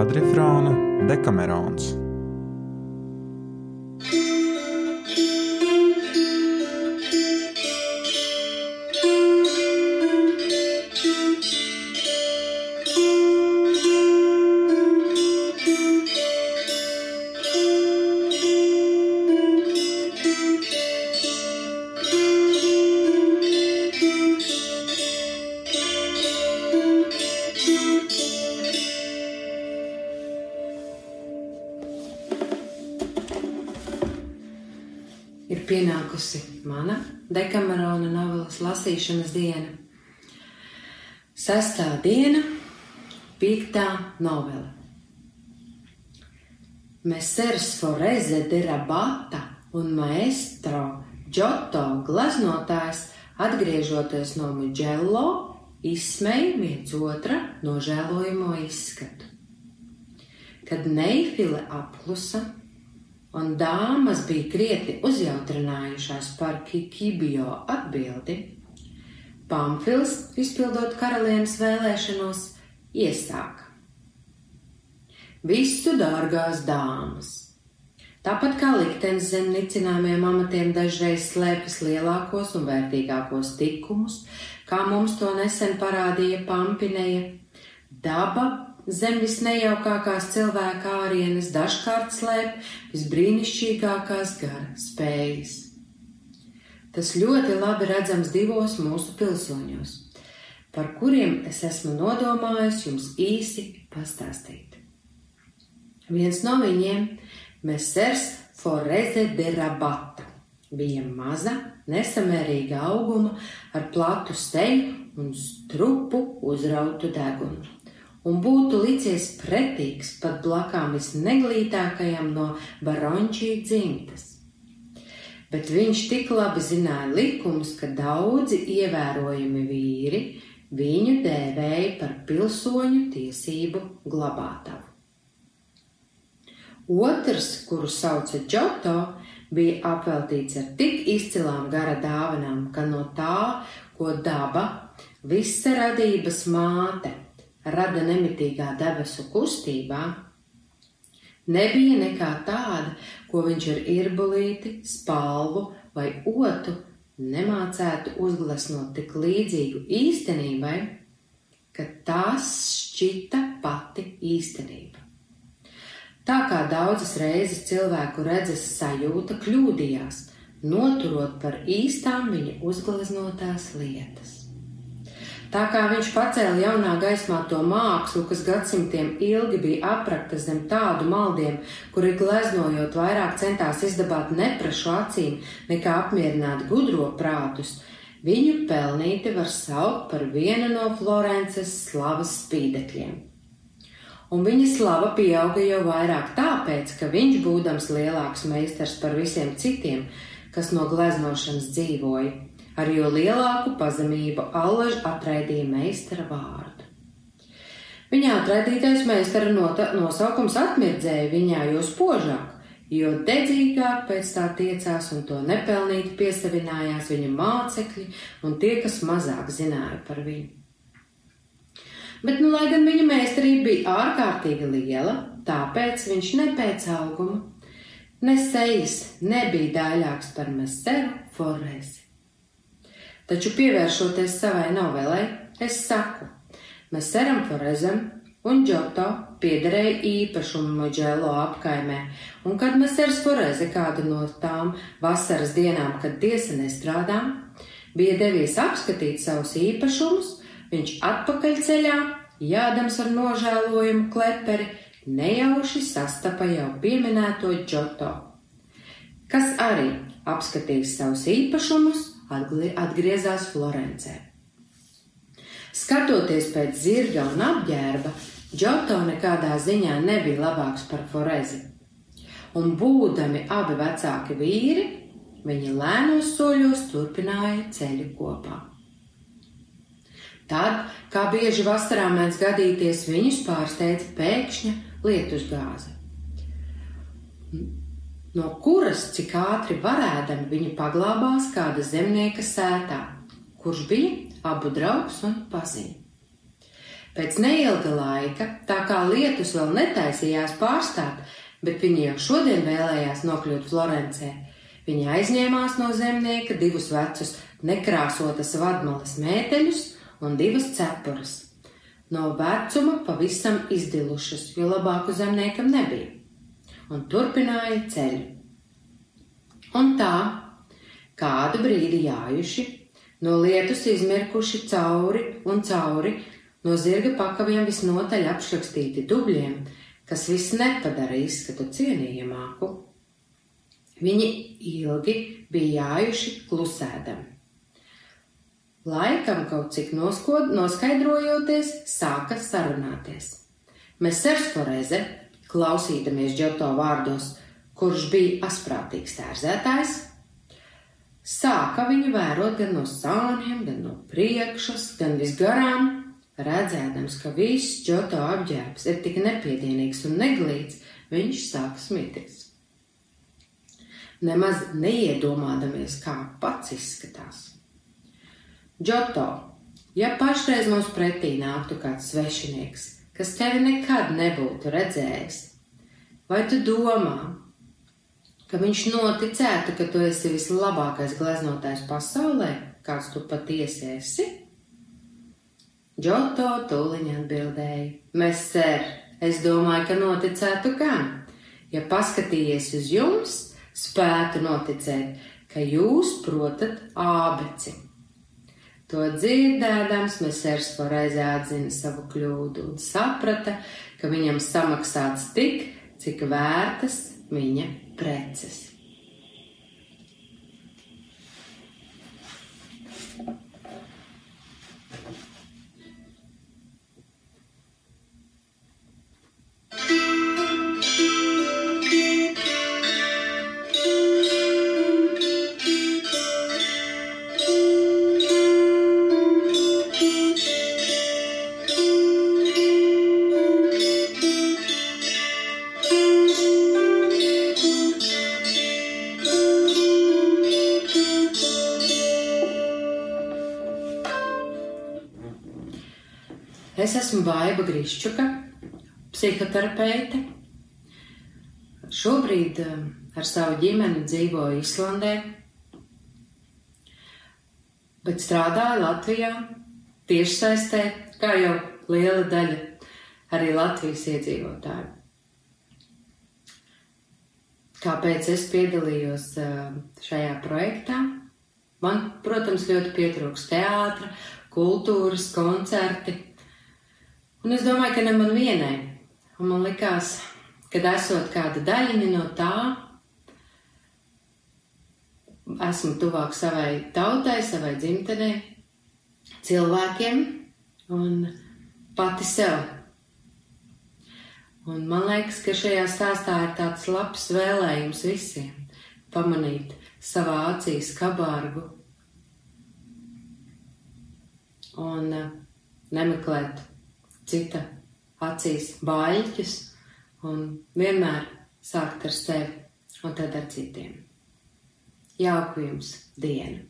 kvadrifrāna Dekamerons. Pienākusi mana dekamerona novelas lasīšanas diena. Sestā diena, piektā novela. Mesers Foreze de Rabata un maestro Giotto glaznotājs atgriežoties no Mugello izsmeja viens otra nožēlojamo izskatu. Kad Neifile apklusa, un dāmas bija krietni uzjautrinājušās par Kikibio atbildi, Pamfils, izpildot karalienes vēlēšanos, iesāka. Visu dārgās dāmas! Tāpat kā liktenis zem nicināmiem amatiem dažreiz slēpjas lielākos un vērtīgākos tikumus, kā mums to nesen parādīja Pampineja, daba zem visnejaukākās cilvēka ārienes dažkārt slēp visbrīnišķīgākās gara spējas. Tas ļoti labi redzams divos mūsu pilsoņos, par kuriem es esmu nodomājis jums īsi pastāstīt. Viens no viņiem, Mesers Foreze de Rabata, bija maza, nesamērīga auguma ar platu steju un strupu uzrautu degunu un būtu licies pretīgs pat blakām visneglītākajam no barončī dzimtas. Bet viņš tik labi zināja likumus, ka daudzi ievērojami vīri viņu dēvēja par pilsoņu tiesību glabātavu. Otrs, kuru sauca Džoto, bija apveltīts ar tik izcilām gara dāvanām, ka no tā, ko daba, visa radības māte rada nemitīgā debesu kustībā, nebija nekā tāda, ko viņš ar irbulīti, spalvu vai otu nemācētu uzglesnot tik līdzīgu īstenībai, ka tās šķita pati īstenība. Tā kā daudzas reizes cilvēku redzes sajūta kļūdījās, noturot par īstām viņa uzgleznotās lietas. Tā kā viņš pacēla jaunā gaismā to mākslu, kas gadsimtiem ilgi bija aprakta zem tādu maldiem, kuri gleznojot vairāk centās izdabāt neprašu acīm nekā apmierināt gudro prātus, viņu pelnīti var saukt par vienu no Florences slavas spīdekļiem. Un viņa slava pieauga jau vairāk tāpēc, ka viņš, būdams lielāks meistars par visiem citiem, kas no gleznošanas dzīvoja, ar jo lielāku pazemību allaž atraidīja meistara vārdu. Viņa atraidītais meistara nosaukums atmirdzēja viņā jo spožāk, jo dedzīgāk pēc tā tiecās un to nepelnīti piesavinājās viņa mācekļi un tie, kas mazāk zināja par viņu. Bet, nu, lai gan viņa meistarība bija ārkārtīgi liela, tāpēc viņš ne pēc auguma, ne sejas nebija daļāks par meseru Foresi. Taču pievēršoties savai novelai, es saku, mēs ceram Forezam un Džoto piederēja īpašumu Moģēlo apkaimē, un kad mēs ar Foreze kādu no tām vasaras dienām, kad tiesa nestrādā, bija devies apskatīt savus īpašumus, viņš atpakaļceļā, jādams ar nožēlojumu kleperi, nejauši sastapa jau pieminēto Džoto, kas arī apskatījis savus īpašumus atgriezās Florencē. Skatoties pēc zirga un apģērba, Džoto nekādā ziņā nebija labāks par Forezi. Un būdami abi vecāki vīri, viņi lēnos soļos turpināja ceļu kopā. Tad, kā bieži vasarā mēdz gadīties, viņus pārsteidza pēkšņa lietusgāze no kuras cik ātri varēdami viņa paglābās kāda zemnieka sētā, kurš bija abu draugs un paziņa. Pēc neilga laika, tā kā lietus vēl netaisījās pārstāt, bet viņa jau šodien vēlējās nokļūt Florencē, viņa aizņēmās no zemnieka divus vecus nekrāsotas vadmalas mēteļus un divas cepures. No vecuma pavisam izdilušas, jo labāku zemniekam nebija, un turpināja ceļu. Un tā, kādu brīdi jājuši, no lietus izmirkuši cauri un cauri, no zirga pakaviem visnotaļ apšrakstīti dubļiem, kas viss nepadara izskatu cienījamāku. Viņi ilgi bija jājuši klusēdami. Laikam kaut cik noskod, noskaidrojoties, sāka sarunāties. Mesers Foreze, klausīdamies Džoto vārdos, kurš bija asprātīgs tērzētājs, sāka viņu vērot gan no sāniem, gan no priekšas, gan visgarām, redzēdams, ka viss Džoto apģērbs ir tik nepiedienīgs un neglīts, viņš sāka smities. Nemaz neiedomādamies, kā pats izskatās. Džoto, ja pašreiz mums pretī nāktu kāds svešinieks, kas tevi nekad nebūtu redzējis, vai tu domā, ka viņš noticētu, ka tu esi vislabākais gleznotājs pasaulē, kāds tu patiesi esi? Džoto tūliņ atbildēja: Mēs, ser, es domāju, ka noticētu gan. Ja paskatījies uz jums, spētu noticēt, ka jūs protat ābeci. To dzirdēdams, Mēsers Forēzē atzina savu kļūdu un saprata, ka viņam samaksāts tik, cik vērtas viņa preces. Es esmu Baiva Grišķuka, psihoterapeite. Šobrīd um, ar savu ģimeni dzīvoju Islandē, bet strādāju Latvijā tiešsaistē, kā jau liela daļa arī Latvijas iedzīvotāju. Kāpēc es piedalījos um, šajā projektā? Man, protams, ļoti pietrūks teātra, kultūras, koncerti Un es domāju, ka ne man vienai. Un man likās, ka esot kāda daļiņa no tā, esmu tuvāk savai tautai, savai dzimtenei, cilvēkiem un pati sev. Un man liekas, ka šajā stāstā ir tāds labs vēlējums visiem pamanīt savā acīs kabārgu un uh, nemeklēt cita acīs baļķus un vienmēr sākt ar sevi un tad ar citiem. Jauku jums dienu!